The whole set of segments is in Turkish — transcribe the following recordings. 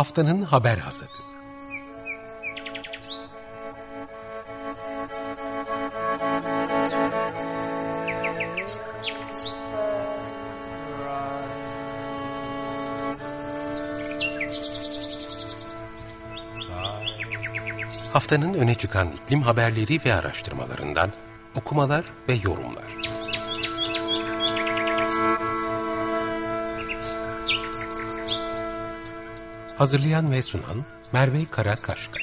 Haftanın haber hasatı. Haftanın öne çıkan iklim haberleri ve araştırmalarından okumalar ve yorumlar. Hazırlayan ve sunan Merve Karakaşka.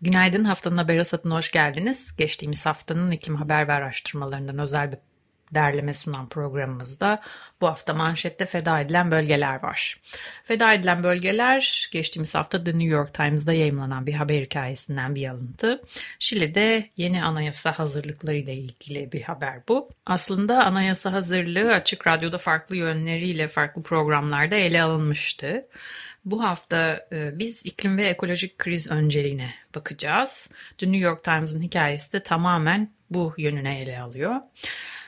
Günaydın haftanın haber hasatına hoş geldiniz. Geçtiğimiz haftanın iklim haber ve araştırmalarından özel bir derleme sunan programımızda bu hafta manşette feda edilen bölgeler var. Feda edilen bölgeler geçtiğimiz hafta The New York Times'da yayımlanan bir haber hikayesinden bir alıntı. Şili'de yeni anayasa hazırlıkları ile ilgili bir haber bu. Aslında anayasa hazırlığı açık radyoda farklı yönleriyle farklı programlarda ele alınmıştı. Bu hafta e, biz iklim ve ekolojik kriz önceliğine bakacağız. The New York Times'ın hikayesi de tamamen bu yönüne ele alıyor.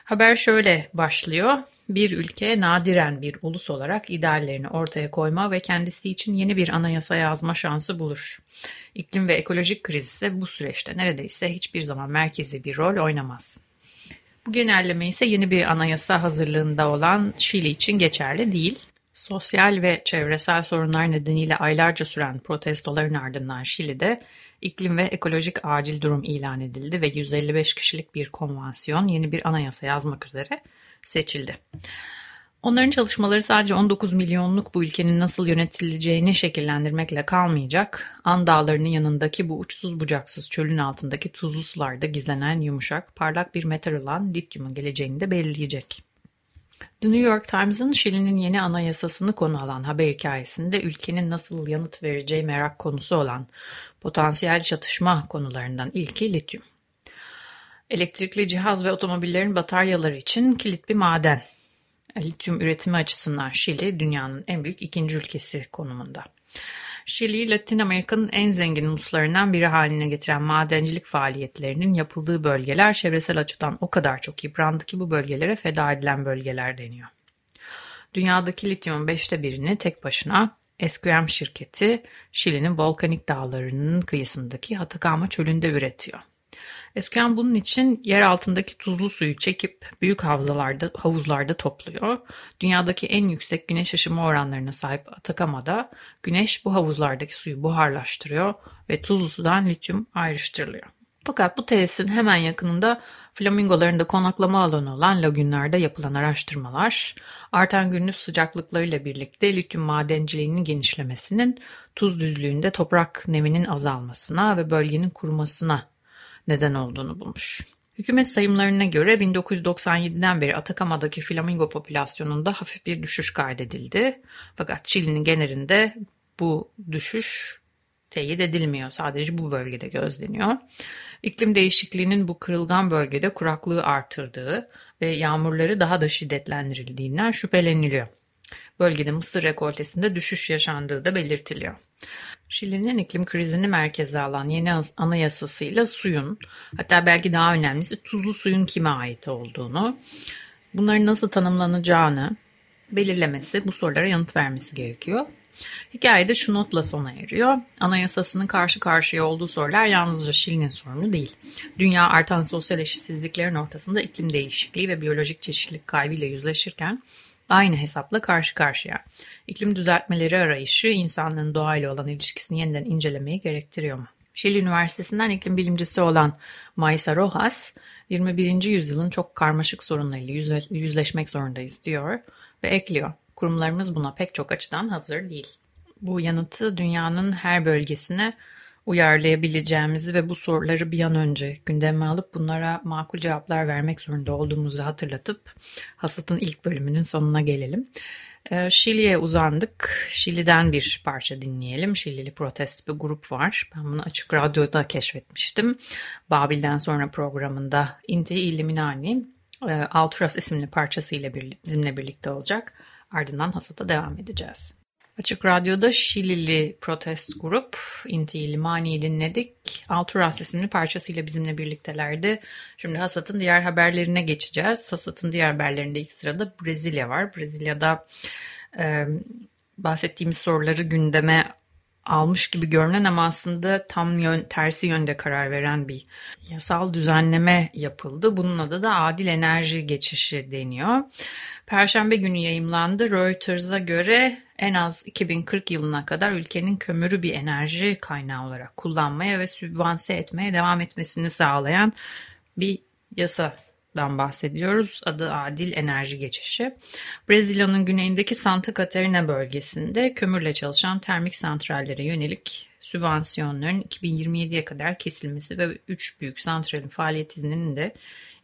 Haber şöyle başlıyor. Bir ülke nadiren bir ulus olarak ideallerini ortaya koyma ve kendisi için yeni bir anayasa yazma şansı bulur. İklim ve ekolojik kriz ise bu süreçte neredeyse hiçbir zaman merkezi bir rol oynamaz. Bu genelleme ise yeni bir anayasa hazırlığında olan Şili için geçerli değil. Sosyal ve çevresel sorunlar nedeniyle aylarca süren protestoların ardından Şili'de iklim ve ekolojik acil durum ilan edildi ve 155 kişilik bir konvansiyon yeni bir anayasa yazmak üzere seçildi. Onların çalışmaları sadece 19 milyonluk bu ülkenin nasıl yönetileceğini şekillendirmekle kalmayacak, An dağlarının yanındaki bu uçsuz bucaksız çölün altındaki tuzlu sularda gizlenen yumuşak, parlak bir metal olan lityumun geleceğini de belirleyecek. The New York Times'ın Şili'nin yeni anayasasını konu alan haber hikayesinde ülkenin nasıl yanıt vereceği merak konusu olan potansiyel çatışma konularından ilki lityum. Elektrikli cihaz ve otomobillerin bataryaları için kilit bir maden. Lityum üretimi açısından Şili dünyanın en büyük ikinci ülkesi konumunda. Şili, Latin Amerika'nın en zengin uluslarından biri haline getiren madencilik faaliyetlerinin yapıldığı bölgeler çevresel açıdan o kadar çok yıprandı ki bu bölgelere feda edilen bölgeler deniyor. Dünyadaki lityumun beşte birini tek başına SQM şirketi Şili'nin volkanik dağlarının kıyısındaki Atacama çölünde üretiyor. Eskiden bunun için yer altındaki tuzlu suyu çekip büyük havzalarda, havuzlarda topluyor. Dünyadaki en yüksek güneş ışıma oranlarına sahip Atakama'da güneş bu havuzlardaki suyu buharlaştırıyor ve tuzlu sudan lityum ayrıştırılıyor. Fakat bu tesisin hemen yakınında flamingoların da konaklama alanı olan lagünlerde yapılan araştırmalar, artan günlük sıcaklıklarıyla birlikte lityum madenciliğinin genişlemesinin tuz düzlüğünde toprak neminin azalmasına ve bölgenin kurumasına neden olduğunu bulmuş. Hükümet sayımlarına göre 1997'den beri Atakama'daki flamingo popülasyonunda hafif bir düşüş kaydedildi. Fakat Çili'nin genelinde bu düşüş teyit edilmiyor. Sadece bu bölgede gözleniyor. İklim değişikliğinin bu kırılgan bölgede kuraklığı artırdığı ve yağmurları daha da şiddetlendirildiğinden şüpheleniliyor. Bölgede mısır rekoltesinde düşüş yaşandığı da belirtiliyor. Şili'nin iklim krizini merkeze alan yeni anayasasıyla suyun, hatta belki daha önemlisi tuzlu suyun kime ait olduğunu, bunların nasıl tanımlanacağını belirlemesi, bu sorulara yanıt vermesi gerekiyor. Hikayede şu notla sona eriyor. Anayasasının karşı karşıya olduğu sorular yalnızca Şili'nin sorunu değil. Dünya artan sosyal eşitsizliklerin ortasında iklim değişikliği ve biyolojik çeşitlilik kaybıyla yüzleşirken aynı hesapla karşı karşıya. İklim düzeltmeleri arayışı insanlığın doğayla olan ilişkisini yeniden incelemeyi gerektiriyor mu? Şili Üniversitesi'nden iklim bilimcisi olan Maisa Rojas, 21. yüzyılın çok karmaşık sorunlarıyla yüzleşmek zorundayız diyor ve ekliyor. Kurumlarımız buna pek çok açıdan hazır değil. Bu yanıtı dünyanın her bölgesine uyarlayabileceğimizi ve bu soruları bir an önce gündeme alıp bunlara makul cevaplar vermek zorunda olduğumuzu hatırlatıp hasatın ilk bölümünün sonuna gelelim. Ee, Şili'ye uzandık. Şili'den bir parça dinleyelim. Şilili protest bir grup var. Ben bunu açık radyoda keşfetmiştim. Babil'den sonra programında Inti Illuminani e, Altruas isimli parçasıyla bizimle birlikte olacak. Ardından hasata devam edeceğiz. Açık Radyo'da Şilili protest grup Inti Ilimani'yi dinledik. Alturas isimli parçasıyla bizimle birliktelerdi. Şimdi Hasat'ın diğer haberlerine geçeceğiz. Hasat'ın diğer haberlerinde ilk sırada Brezilya var. Brezilya'da e, bahsettiğimiz soruları gündeme almış gibi görünen ama aslında tam yön, tersi yönde karar veren bir yasal düzenleme yapıldı. Bunun adı da adil enerji geçişi deniyor. Perşembe günü yayımlandı. Reuters'a göre en az 2040 yılına kadar ülkenin kömürü bir enerji kaynağı olarak kullanmaya ve sübvanse etmeye devam etmesini sağlayan bir yasa dan bahsediyoruz. Adı Adil Enerji Geçişi. Brezilya'nın güneyindeki Santa Catarina bölgesinde kömürle çalışan termik santrallere yönelik sübvansiyonların 2027'ye kadar kesilmesi ve 3 büyük santralin faaliyet izninin de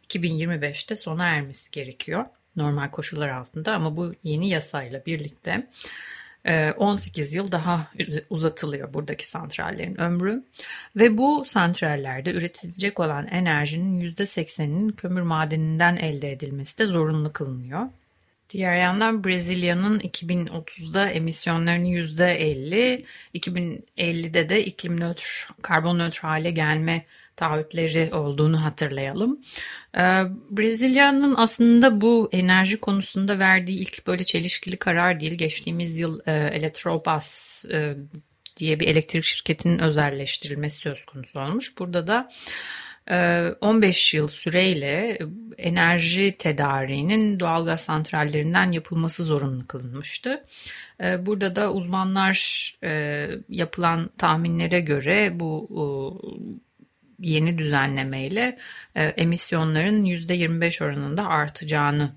2025'te sona ermesi gerekiyor. Normal koşullar altında ama bu yeni yasayla birlikte 18 ee, yıl daha uzatılıyor buradaki santrallerin ömrü ve bu santrallerde üretilecek olan enerjinin %80'inin kömür madeninden elde edilmesi de zorunlu kılınıyor. Diğer yandan Brezilya'nın 2030'da emisyonlarının %50, 2050'de de iklim nötr, karbon nötr hale gelme taahhütleri olduğunu hatırlayalım. Ee, Brezilya'nın aslında bu enerji konusunda verdiği ilk böyle çelişkili karar değil. Geçtiğimiz yıl e, Eletrobras e, diye bir elektrik şirketinin özelleştirilmesi söz konusu olmuş. Burada da 15 e, yıl süreyle enerji tedariğinin doğalgaz santrallerinden yapılması zorunlu kılınmıştı. Burada da uzmanlar yapılan tahminlere göre bu yeni düzenlemeyle e, emisyonların %25 oranında artacağını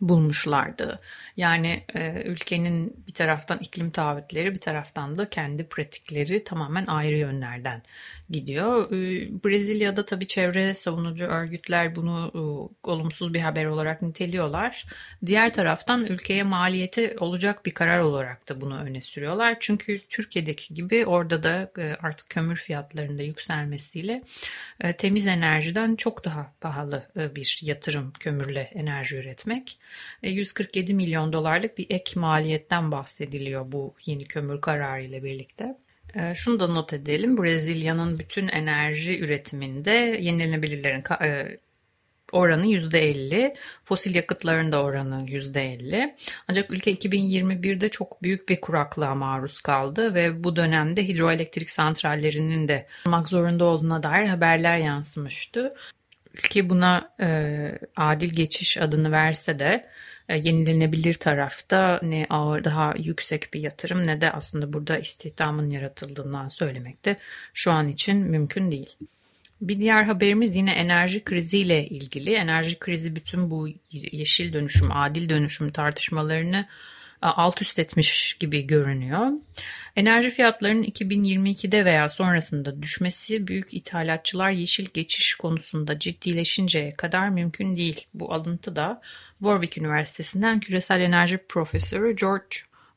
bulmuşlardı. Yani e, ülkenin bir taraftan iklim taahhütleri bir taraftan da kendi pratikleri tamamen ayrı yönlerden gidiyor. Ee, Brezilya'da tabii çevre savunucu örgütler bunu e, olumsuz bir haber olarak niteliyorlar. Diğer taraftan ülkeye maliyeti olacak bir karar olarak da bunu öne sürüyorlar. Çünkü Türkiye'deki gibi orada da e, artık kömür fiyatlarında yükselmesiyle e, temiz enerjiden çok daha pahalı bir yatırım kömürle enerji üretmek. 147 milyon dolarlık bir ek maliyetten bahsediliyor bu yeni kömür kararı ile birlikte. Ee, şunu da not edelim. Brezilya'nın bütün enerji üretiminde yenilenebilirlerin e, oranı %50, fosil yakıtların da oranı %50. Ancak ülke 2021'de çok büyük bir kuraklığa maruz kaldı ve bu dönemde hidroelektrik santrallerinin de olmak zorunda olduğuna dair haberler yansımıştı. Ülke buna e, adil geçiş adını verse de yenilenebilir tarafta ne ağır daha yüksek bir yatırım ne de aslında burada istihdamın yaratıldığından söylemek de şu an için mümkün değil. Bir diğer haberimiz yine enerji kriziyle ilgili. Enerji krizi bütün bu yeşil dönüşüm, adil dönüşüm tartışmalarını e, alt üst etmiş gibi görünüyor. Enerji fiyatlarının 2022'de veya sonrasında düşmesi büyük ithalatçılar yeşil geçiş konusunda ciddileşinceye kadar mümkün değil. Bu alıntı da Warwick Üniversitesi'nden küresel enerji profesörü George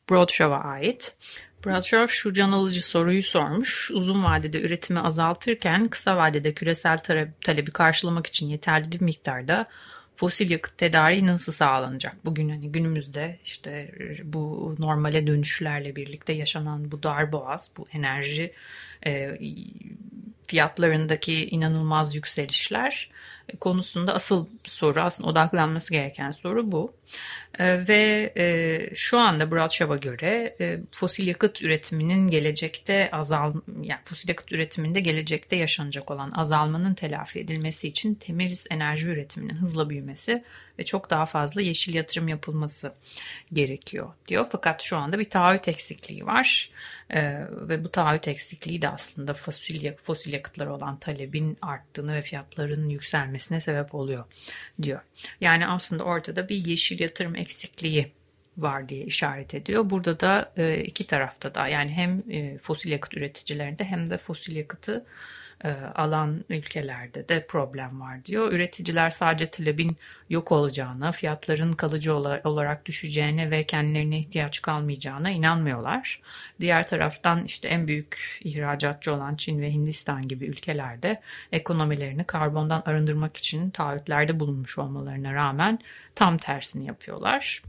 Broadshaw'a ait. Bradshaw şu can alıcı soruyu sormuş. Uzun vadede üretimi azaltırken kısa vadede küresel talebi karşılamak için yeterli bir miktarda fosil yakıt tedariği nasıl sağlanacak? Bugün hani günümüzde işte bu normale dönüşlerle birlikte yaşanan bu darboğaz, bu enerji e, fiyatlarındaki inanılmaz yükselişler konusunda asıl soru aslında odaklanması gereken soru bu. E, ve e, şu anda Bradshaw'a göre e, fosil yakıt üretiminin gelecekte azal yani fosil yakıt üretiminde gelecekte yaşanacak olan azalmanın telafi edilmesi için temiz enerji üretiminin hızla büyümesi ve çok daha fazla yeşil yatırım yapılması gerekiyor diyor. Fakat şu anda bir taahhüt eksikliği var. Ee, ve bu taahhüt eksikliği de aslında fosil, fosil yakıtlar olan talebin arttığını ve fiyatların yükselmesine sebep oluyor diyor. Yani aslında ortada bir yeşil yatırım eksikliği var diye işaret ediyor. Burada da e, iki tarafta da yani hem e, fosil yakıt üreticilerinde hem de fosil yakıtı alan ülkelerde de problem var diyor. Üreticiler sadece talebin yok olacağına, fiyatların kalıcı olarak düşeceğine ve kendilerine ihtiyaç kalmayacağına inanmıyorlar. Diğer taraftan işte en büyük ihracatçı olan Çin ve Hindistan gibi ülkelerde ekonomilerini karbondan arındırmak için taahhütlerde bulunmuş olmalarına rağmen tam tersini yapıyorlar.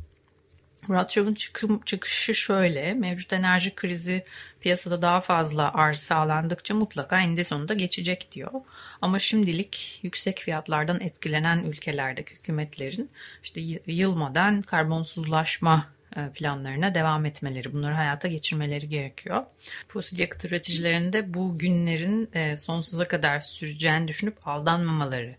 Ratchov'un çıkım, çıkışı şöyle. Mevcut enerji krizi piyasada daha fazla arz sağlandıkça mutlaka eninde sonunda geçecek diyor. Ama şimdilik yüksek fiyatlardan etkilenen ülkelerdeki hükümetlerin işte yılmadan karbonsuzlaşma planlarına devam etmeleri, bunları hayata geçirmeleri gerekiyor. Fosil yakıt üreticilerinde bu günlerin e, sonsuza kadar süreceğini düşünüp aldanmamaları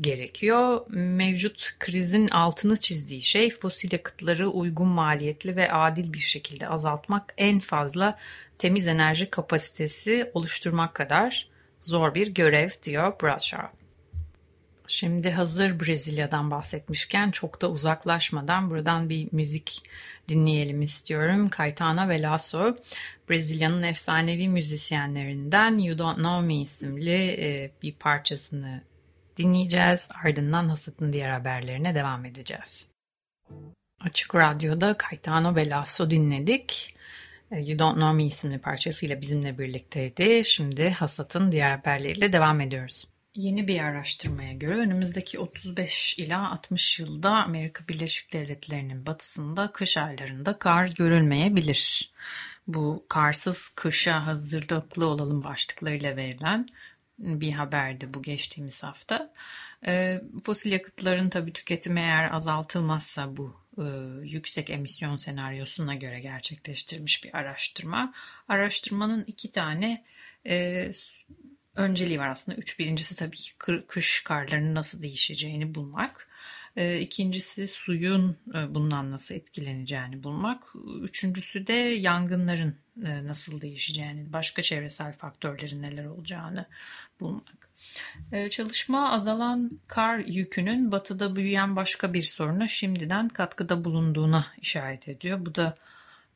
gerekiyor. Mevcut krizin altını çizdiği şey fosil yakıtları uygun maliyetli ve adil bir şekilde azaltmak en fazla temiz enerji kapasitesi oluşturmak kadar zor bir görev diyor Bradshaw. Şimdi hazır Brezilya'dan bahsetmişken çok da uzaklaşmadan buradan bir müzik dinleyelim istiyorum. Caetano Veloso, Brezilya'nın efsanevi müzisyenlerinden You Don't Know Me isimli e, bir parçasını dinleyeceğiz. Ardından Hasat'ın diğer haberlerine devam edeceğiz. Açık Radyo'da Caetano Veloso dinledik. E, you Don't Know Me isimli parçasıyla bizimle birlikteydi. Şimdi Hasat'ın diğer haberleriyle devam ediyoruz. Yeni bir araştırmaya göre önümüzdeki 35 ila 60 yılda Amerika Birleşik Devletleri'nin batısında kış aylarında kar görülmeyebilir. Bu karsız kışa hazırlıklı olalım başlıklarıyla verilen bir haberdi bu geçtiğimiz hafta. E, fosil yakıtların tabii tüketimi eğer azaltılmazsa bu e, yüksek emisyon senaryosuna göre gerçekleştirilmiş bir araştırma. Araştırmanın iki tane e, önceliği var aslında. Üç birincisi tabii ki kış karlarının nasıl değişeceğini bulmak. E, ikincisi suyun e, bundan nasıl etkileneceğini bulmak. Üçüncüsü de yangınların e, nasıl değişeceğini, başka çevresel faktörlerin neler olacağını bulmak. E, çalışma azalan kar yükünün batıda büyüyen başka bir soruna şimdiden katkıda bulunduğuna işaret ediyor. Bu da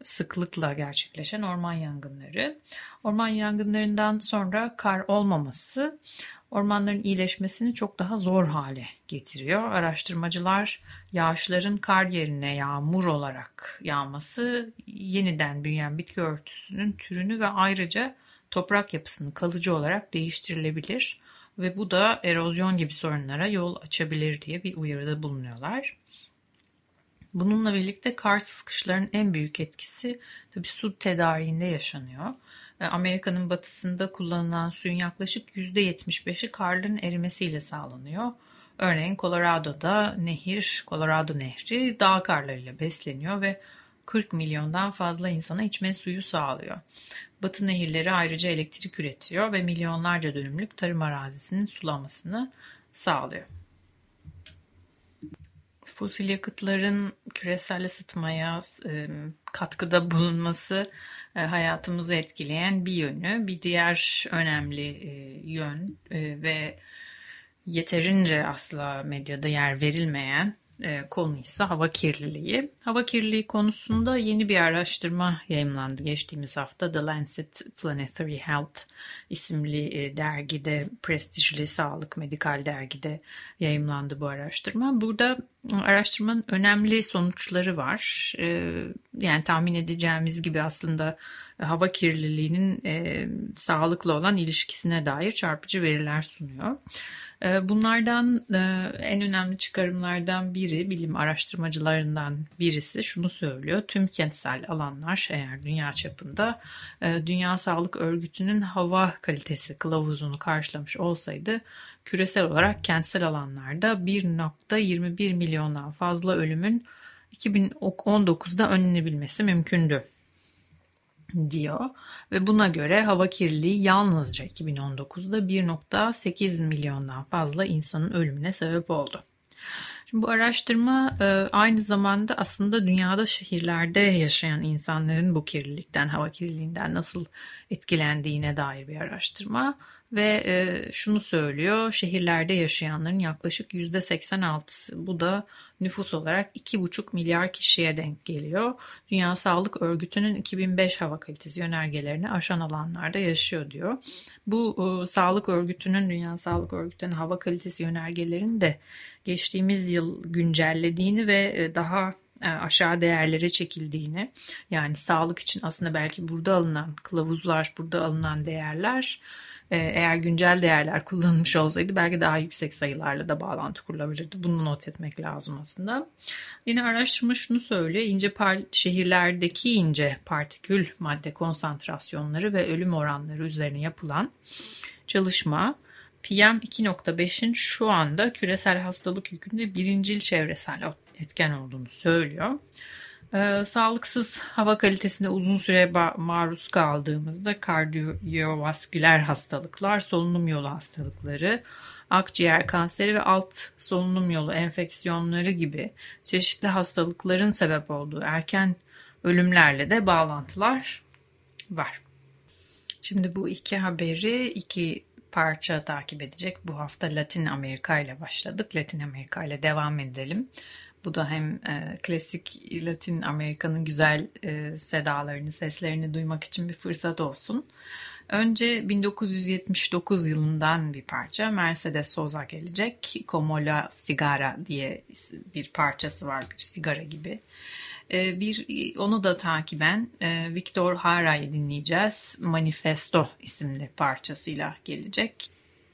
sıklıkla gerçekleşen orman yangınları. Orman yangınlarından sonra kar olmaması ormanların iyileşmesini çok daha zor hale getiriyor. Araştırmacılar yağışların kar yerine yağmur olarak yağması yeniden büyüyen bitki örtüsünün türünü ve ayrıca toprak yapısını kalıcı olarak değiştirilebilir ve bu da erozyon gibi sorunlara yol açabilir diye bir uyarıda bulunuyorlar. Bununla birlikte karsız kışların en büyük etkisi tabii su tedariğinde yaşanıyor. E, Amerika'nın batısında kullanılan suyun yaklaşık %75'i karların erimesiyle sağlanıyor. Örneğin Colorado'da nehir, Colorado Nehri dağ karlarıyla besleniyor ve 40 milyondan fazla insana içme suyu sağlıyor. Batı nehirleri ayrıca elektrik üretiyor ve milyonlarca dönümlük tarım arazisinin sulamasını sağlıyor fosil yakıtların küresel ısıtmaya e, katkıda bulunması e, hayatımızı etkileyen bir yönü. Bir diğer önemli e, yön ve yeterince asla medyada yer verilmeyen e, konu ise hava kirliliği. Hava kirliliği konusunda yeni bir araştırma yayımlandı geçtiğimiz hafta. The Lancet Planetary Health isimli e, dergide, prestijli sağlık medikal dergide yayımlandı bu araştırma. Burada araştırmanın önemli sonuçları var. E, yani tahmin edeceğimiz gibi aslında hava kirliliğinin e, sağlıklı olan ilişkisine dair çarpıcı veriler sunuyor. Ee, bunlardan e, en önemli çıkarımlardan biri bilim araştırmacılarından birisi şunu söylüyor. Tüm kentsel alanlar eğer dünya çapında e, Dünya Sağlık Örgütü'nün hava kalitesi kılavuzunu karşılamış olsaydı küresel olarak kentsel alanlarda 1.21 milyondan fazla ölümün 2019'da önlenebilmesi mümkündü diyor ve buna göre hava kirliliği yalnızca 2019'da 1.8 milyondan fazla insanın ölümüne sebep oldu. Şimdi bu araştırma e, aynı zamanda aslında dünyada şehirlerde yaşayan insanların bu kirlilikten, hava kirliliğinden nasıl etkilendiğine dair bir araştırma ve e, şunu söylüyor şehirlerde yaşayanların yaklaşık yüzde 86'sı bu da nüfus olarak 2,5 milyar kişiye denk geliyor. Dünya Sağlık Örgütü'nün 2005 hava kalitesi yönergelerini aşan alanlarda yaşıyor diyor. Bu e, Sağlık Örgütü'nün Dünya Sağlık Örgütü'nün hava kalitesi yönergelerini de geçtiğimiz yıl güncellediğini ve e, daha e, aşağı değerlere çekildiğini yani sağlık için aslında belki burada alınan kılavuzlar burada alınan değerler eğer güncel değerler kullanılmış olsaydı belki daha yüksek sayılarla da bağlantı kurulabilirdi. Bunu not etmek lazım aslında. Yine araştırma şunu söylüyor. İnce şehirlerdeki ince partikül madde konsantrasyonları ve ölüm oranları üzerine yapılan çalışma PM2.5'in şu anda küresel hastalık yükünde birincil çevresel etken olduğunu söylüyor. Ee, sağlıksız hava kalitesine uzun süre maruz kaldığımızda kardiyovasküler hastalıklar, solunum yolu hastalıkları, akciğer kanseri ve alt solunum yolu enfeksiyonları gibi çeşitli hastalıkların sebep olduğu erken ölümlerle de bağlantılar var. Şimdi bu iki haberi iki parça takip edecek. Bu hafta Latin Amerika ile başladık. Latin Amerika ile devam edelim. Bu da hem e, klasik Latin Amerika'nın güzel e, sedalarını, seslerini duymak için bir fırsat olsun. Önce 1979 yılından bir parça Mercedes Sosa gelecek. Como la Sigara diye bir parçası var, bir sigara gibi. E, bir onu da takiben e, Victor Hara'yı dinleyeceğiz. Manifesto isimli parçasıyla gelecek.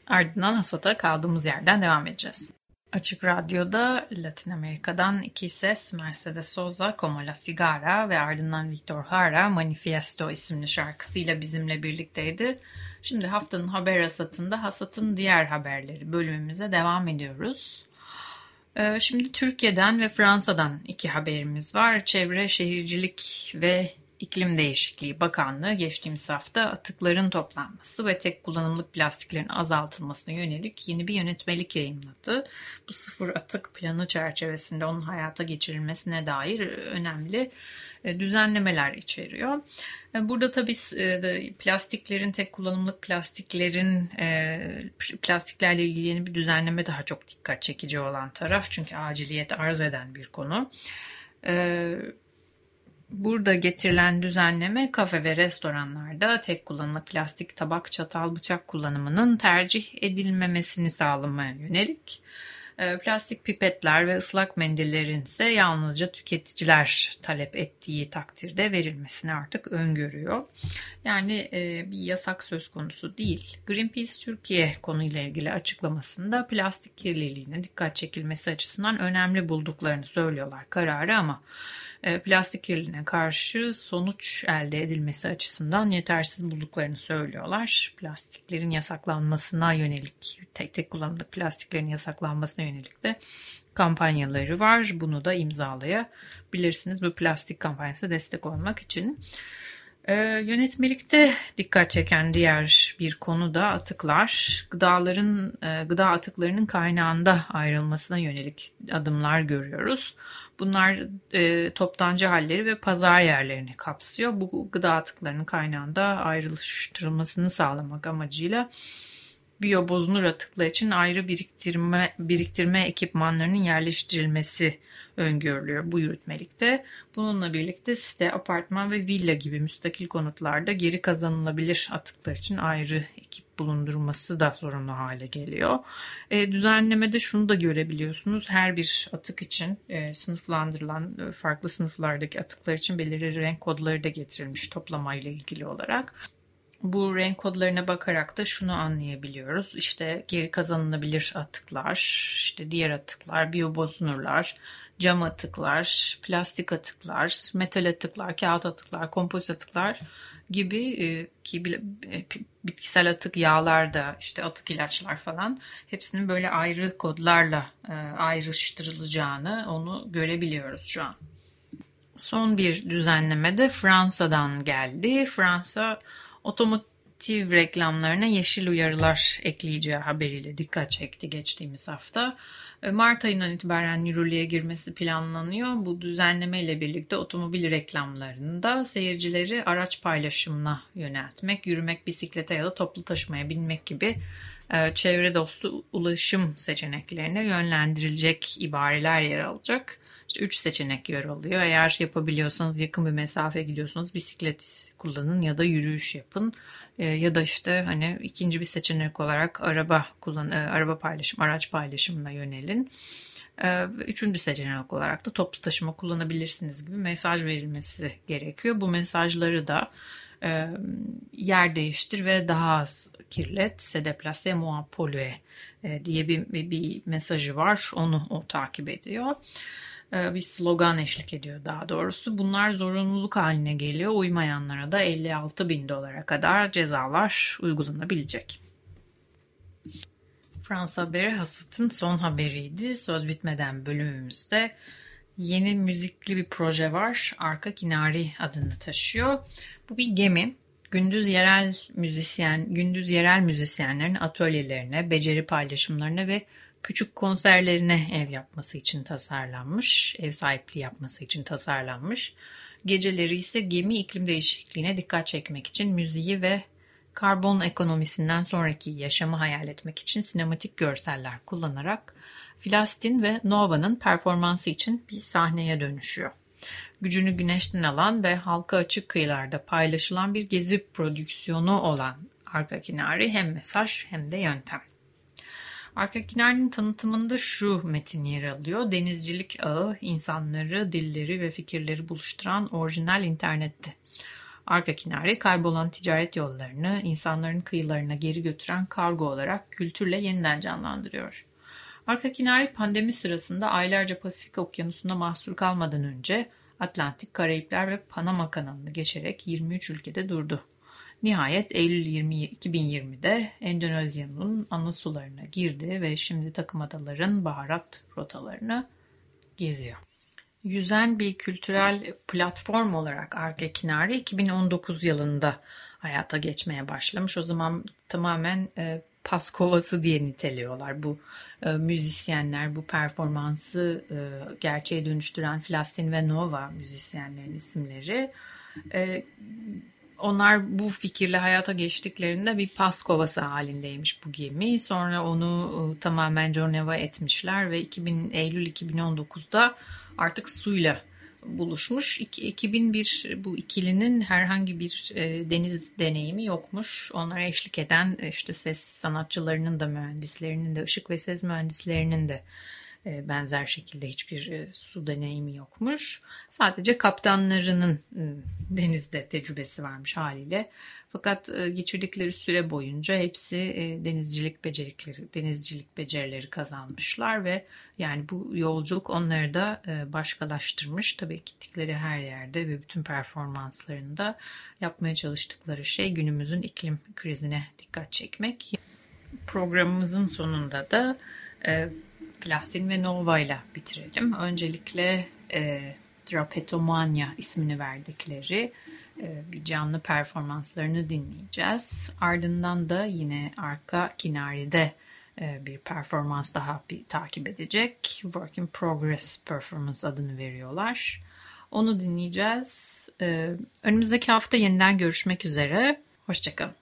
Ardından Hasat'a kaldığımız yerden devam edeceğiz. Açık Radyo'da Latin Amerika'dan iki ses Mercedes Sosa, Como la Sigara ve ardından Victor Hara Manifiesto isimli şarkısıyla bizimle birlikteydi. Şimdi haftanın haber hasatında hasatın diğer haberleri bölümümüze devam ediyoruz. Ee, şimdi Türkiye'den ve Fransa'dan iki haberimiz var. Çevre, Şehircilik ve İklim Değişikliği Bakanlığı geçtiğimiz hafta atıkların toplanması ve tek kullanımlık plastiklerin azaltılmasına yönelik yeni bir yönetmelik yayınladı. Bu sıfır atık planı çerçevesinde onun hayata geçirilmesine dair önemli e, düzenlemeler içeriyor. E, burada tabii e, plastiklerin, tek kullanımlık plastiklerin, plastiklerle ilgili yeni bir düzenleme daha çok dikkat çekici olan taraf. Çünkü aciliyet arz eden bir konu. Burada getirilen düzenleme kafe ve restoranlarda tek kullanımlık plastik tabak, çatal, bıçak kullanımının tercih edilmemesini sağlamaya yönelik. Ee, plastik pipetler ve ıslak mendillerin ise yalnızca tüketiciler talep ettiği takdirde verilmesini artık öngörüyor. Yani e, bir yasak söz konusu değil. Greenpeace Türkiye konuyla ilgili açıklamasında plastik kirliliğine dikkat çekilmesi açısından önemli bulduklarını söylüyorlar kararı ama plastik kirliliğine karşı sonuç elde edilmesi açısından yetersiz bulduklarını söylüyorlar. Plastiklerin yasaklanmasına yönelik, tek tek kullanımlık plastiklerin yasaklanmasına yönelik de kampanyaları var. Bunu da imzalayabilirsiniz bu plastik kampanyasına destek olmak için. Ee, yönetmelikte dikkat çeken diğer bir konu da atıklar. Gıdaların e, gıda atıklarının kaynağında ayrılmasına yönelik adımlar görüyoruz. Bunlar e, toptancı halleri ve pazar yerlerini kapsıyor. Bu gıda atıklarının kaynağında ayrıştırılmasını sağlamak amacıyla biyobozunur atıklar için ayrı biriktirme, biriktirme ekipmanlarının yerleştirilmesi öngörülüyor bu yürütmelikte. Bununla birlikte site, apartman ve villa gibi müstakil konutlarda geri kazanılabilir atıklar için ayrı ekip bulundurması da zorunlu hale geliyor. E, düzenlemede şunu da görebiliyorsunuz. Her bir atık için e, sınıflandırılan e, farklı sınıflardaki atıklar için belirli renk kodları da getirilmiş toplamayla ilgili olarak bu renk kodlarına bakarak da şunu anlayabiliyoruz. İşte geri kazanılabilir atıklar, işte diğer atıklar, biyobozunurlar, cam atıklar, plastik atıklar, metal atıklar, kağıt atıklar, kompozit atıklar gibi e, ki e, bitkisel atık yağlar da işte atık ilaçlar falan hepsinin böyle ayrı kodlarla e, ayrıştırılacağını onu görebiliyoruz şu an. Son bir düzenleme de Fransa'dan geldi. Fransa otomotiv reklamlarına yeşil uyarılar ekleyeceği haberiyle dikkat çekti geçtiğimiz hafta. E, Mart ayından itibaren yürürlüğe girmesi planlanıyor. Bu düzenleme ile birlikte otomobil reklamlarında seyircileri araç paylaşımına yöneltmek, yürümek, bisiklete ya da toplu taşımaya binmek gibi e, çevre dostu ulaşım seçeneklerine yönlendirilecek ibareler yer alacak. İşte üç seçenek yer alıyor. Eğer yapabiliyorsanız yakın bir mesafe gidiyorsanız bisiklet kullanın ya da yürüyüş yapın. E, ya da işte hani ikinci bir seçenek olarak araba kullan, e, araba paylaşım, araç paylaşımına yönelin. E, üçüncü seçenek olarak da toplu taşıma kullanabilirsiniz gibi mesaj verilmesi gerekiyor. Bu mesajları da e, yer değiştir ve daha az kirlet, se déplacer moins polluer e, diye bir, bir, bir mesajı var. Onu o takip ediyor. E, bir slogan eşlik ediyor daha doğrusu. Bunlar zorunluluk haline geliyor. Uymayanlara da 56 bin dolara kadar cezalar uygulanabilecek. Fransa Haberi Hasıt'ın son haberiydi. Söz bitmeden bölümümüzde yeni müzikli bir proje var. Arka Kinari adını taşıyor. Bu bir gemi. Gündüz yerel müzisyen, gündüz yerel müzisyenlerin atölyelerine, beceri paylaşımlarına ve küçük konserlerine ev yapması için tasarlanmış, ev sahipliği yapması için tasarlanmış. Geceleri ise gemi iklim değişikliğine dikkat çekmek için müziği ve karbon ekonomisinden sonraki yaşamı hayal etmek için sinematik görseller kullanarak Filastin ve Nova'nın performansı için bir sahneye dönüşüyor. Gücünü güneşten alan ve halka açık kıyılarda paylaşılan bir gezi prodüksiyonu olan Arka Kinari hem mesaj hem de yöntem. Arka Kinari'nin tanıtımında şu metin yer alıyor. Denizcilik ağı insanları, dilleri ve fikirleri buluşturan orijinal internetti. Arka Kinari kaybolan ticaret yollarını insanların kıyılarına geri götüren kargo olarak kültürle yeniden canlandırıyor. Arka Kinari pandemi sırasında aylarca Pasifik Okyanusu'nda mahsur kalmadan önce Atlantik, Karayipler ve Panama kanalını geçerek 23 ülkede durdu. Nihayet Eylül 20, 2020'de Endonezya'nın ana sularına girdi ve şimdi takım adaların baharat rotalarını geziyor. Yüzen bir kültürel platform olarak Arka Kinari 2019 yılında hayata geçmeye başlamış. O zaman tamamen e, pas kovası diye niteliyorlar bu e, müzisyenler, bu performansı e, gerçeğe dönüştüren Flastin ve Nova müzisyenlerin isimleri. E, onlar bu fikirle hayata geçtiklerinde bir pas kovası halindeymiş bu gemi. Sonra onu e, tamamen Geneva etmişler ve 2000, Eylül 2019'da artık suyla buluşmuş. 2001 bu ikilinin herhangi bir e, deniz deneyimi yokmuş. Onlara eşlik eden e, işte ses sanatçılarının da mühendislerinin de ışık ve ses mühendislerinin de benzer şekilde hiçbir e, su deneyimi yokmuş. Sadece kaptanlarının e, denizde tecrübesi varmış haliyle. Fakat geçirdikleri süre boyunca hepsi denizcilik becerikleri, denizcilik becerileri kazanmışlar ve yani bu yolculuk onları da başkalaştırmış. Tabii gittikleri her yerde ve bütün performanslarında yapmaya çalıştıkları şey günümüzün iklim krizine dikkat çekmek. Programımızın sonunda da Plastin ve Nova ile bitirelim. Öncelikle e, Drapetomania ismini verdikleri e, bir canlı performanslarını dinleyeceğiz. Ardından da yine arka kinaride e, bir performans daha bir takip edecek. Work in Progress Performance adını veriyorlar. Onu dinleyeceğiz. E, önümüzdeki hafta yeniden görüşmek üzere. Hoşçakalın.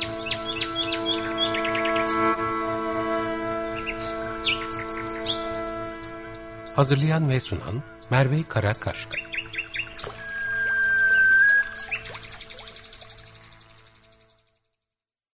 Hazırlayan ve sunan Merve Karakaşka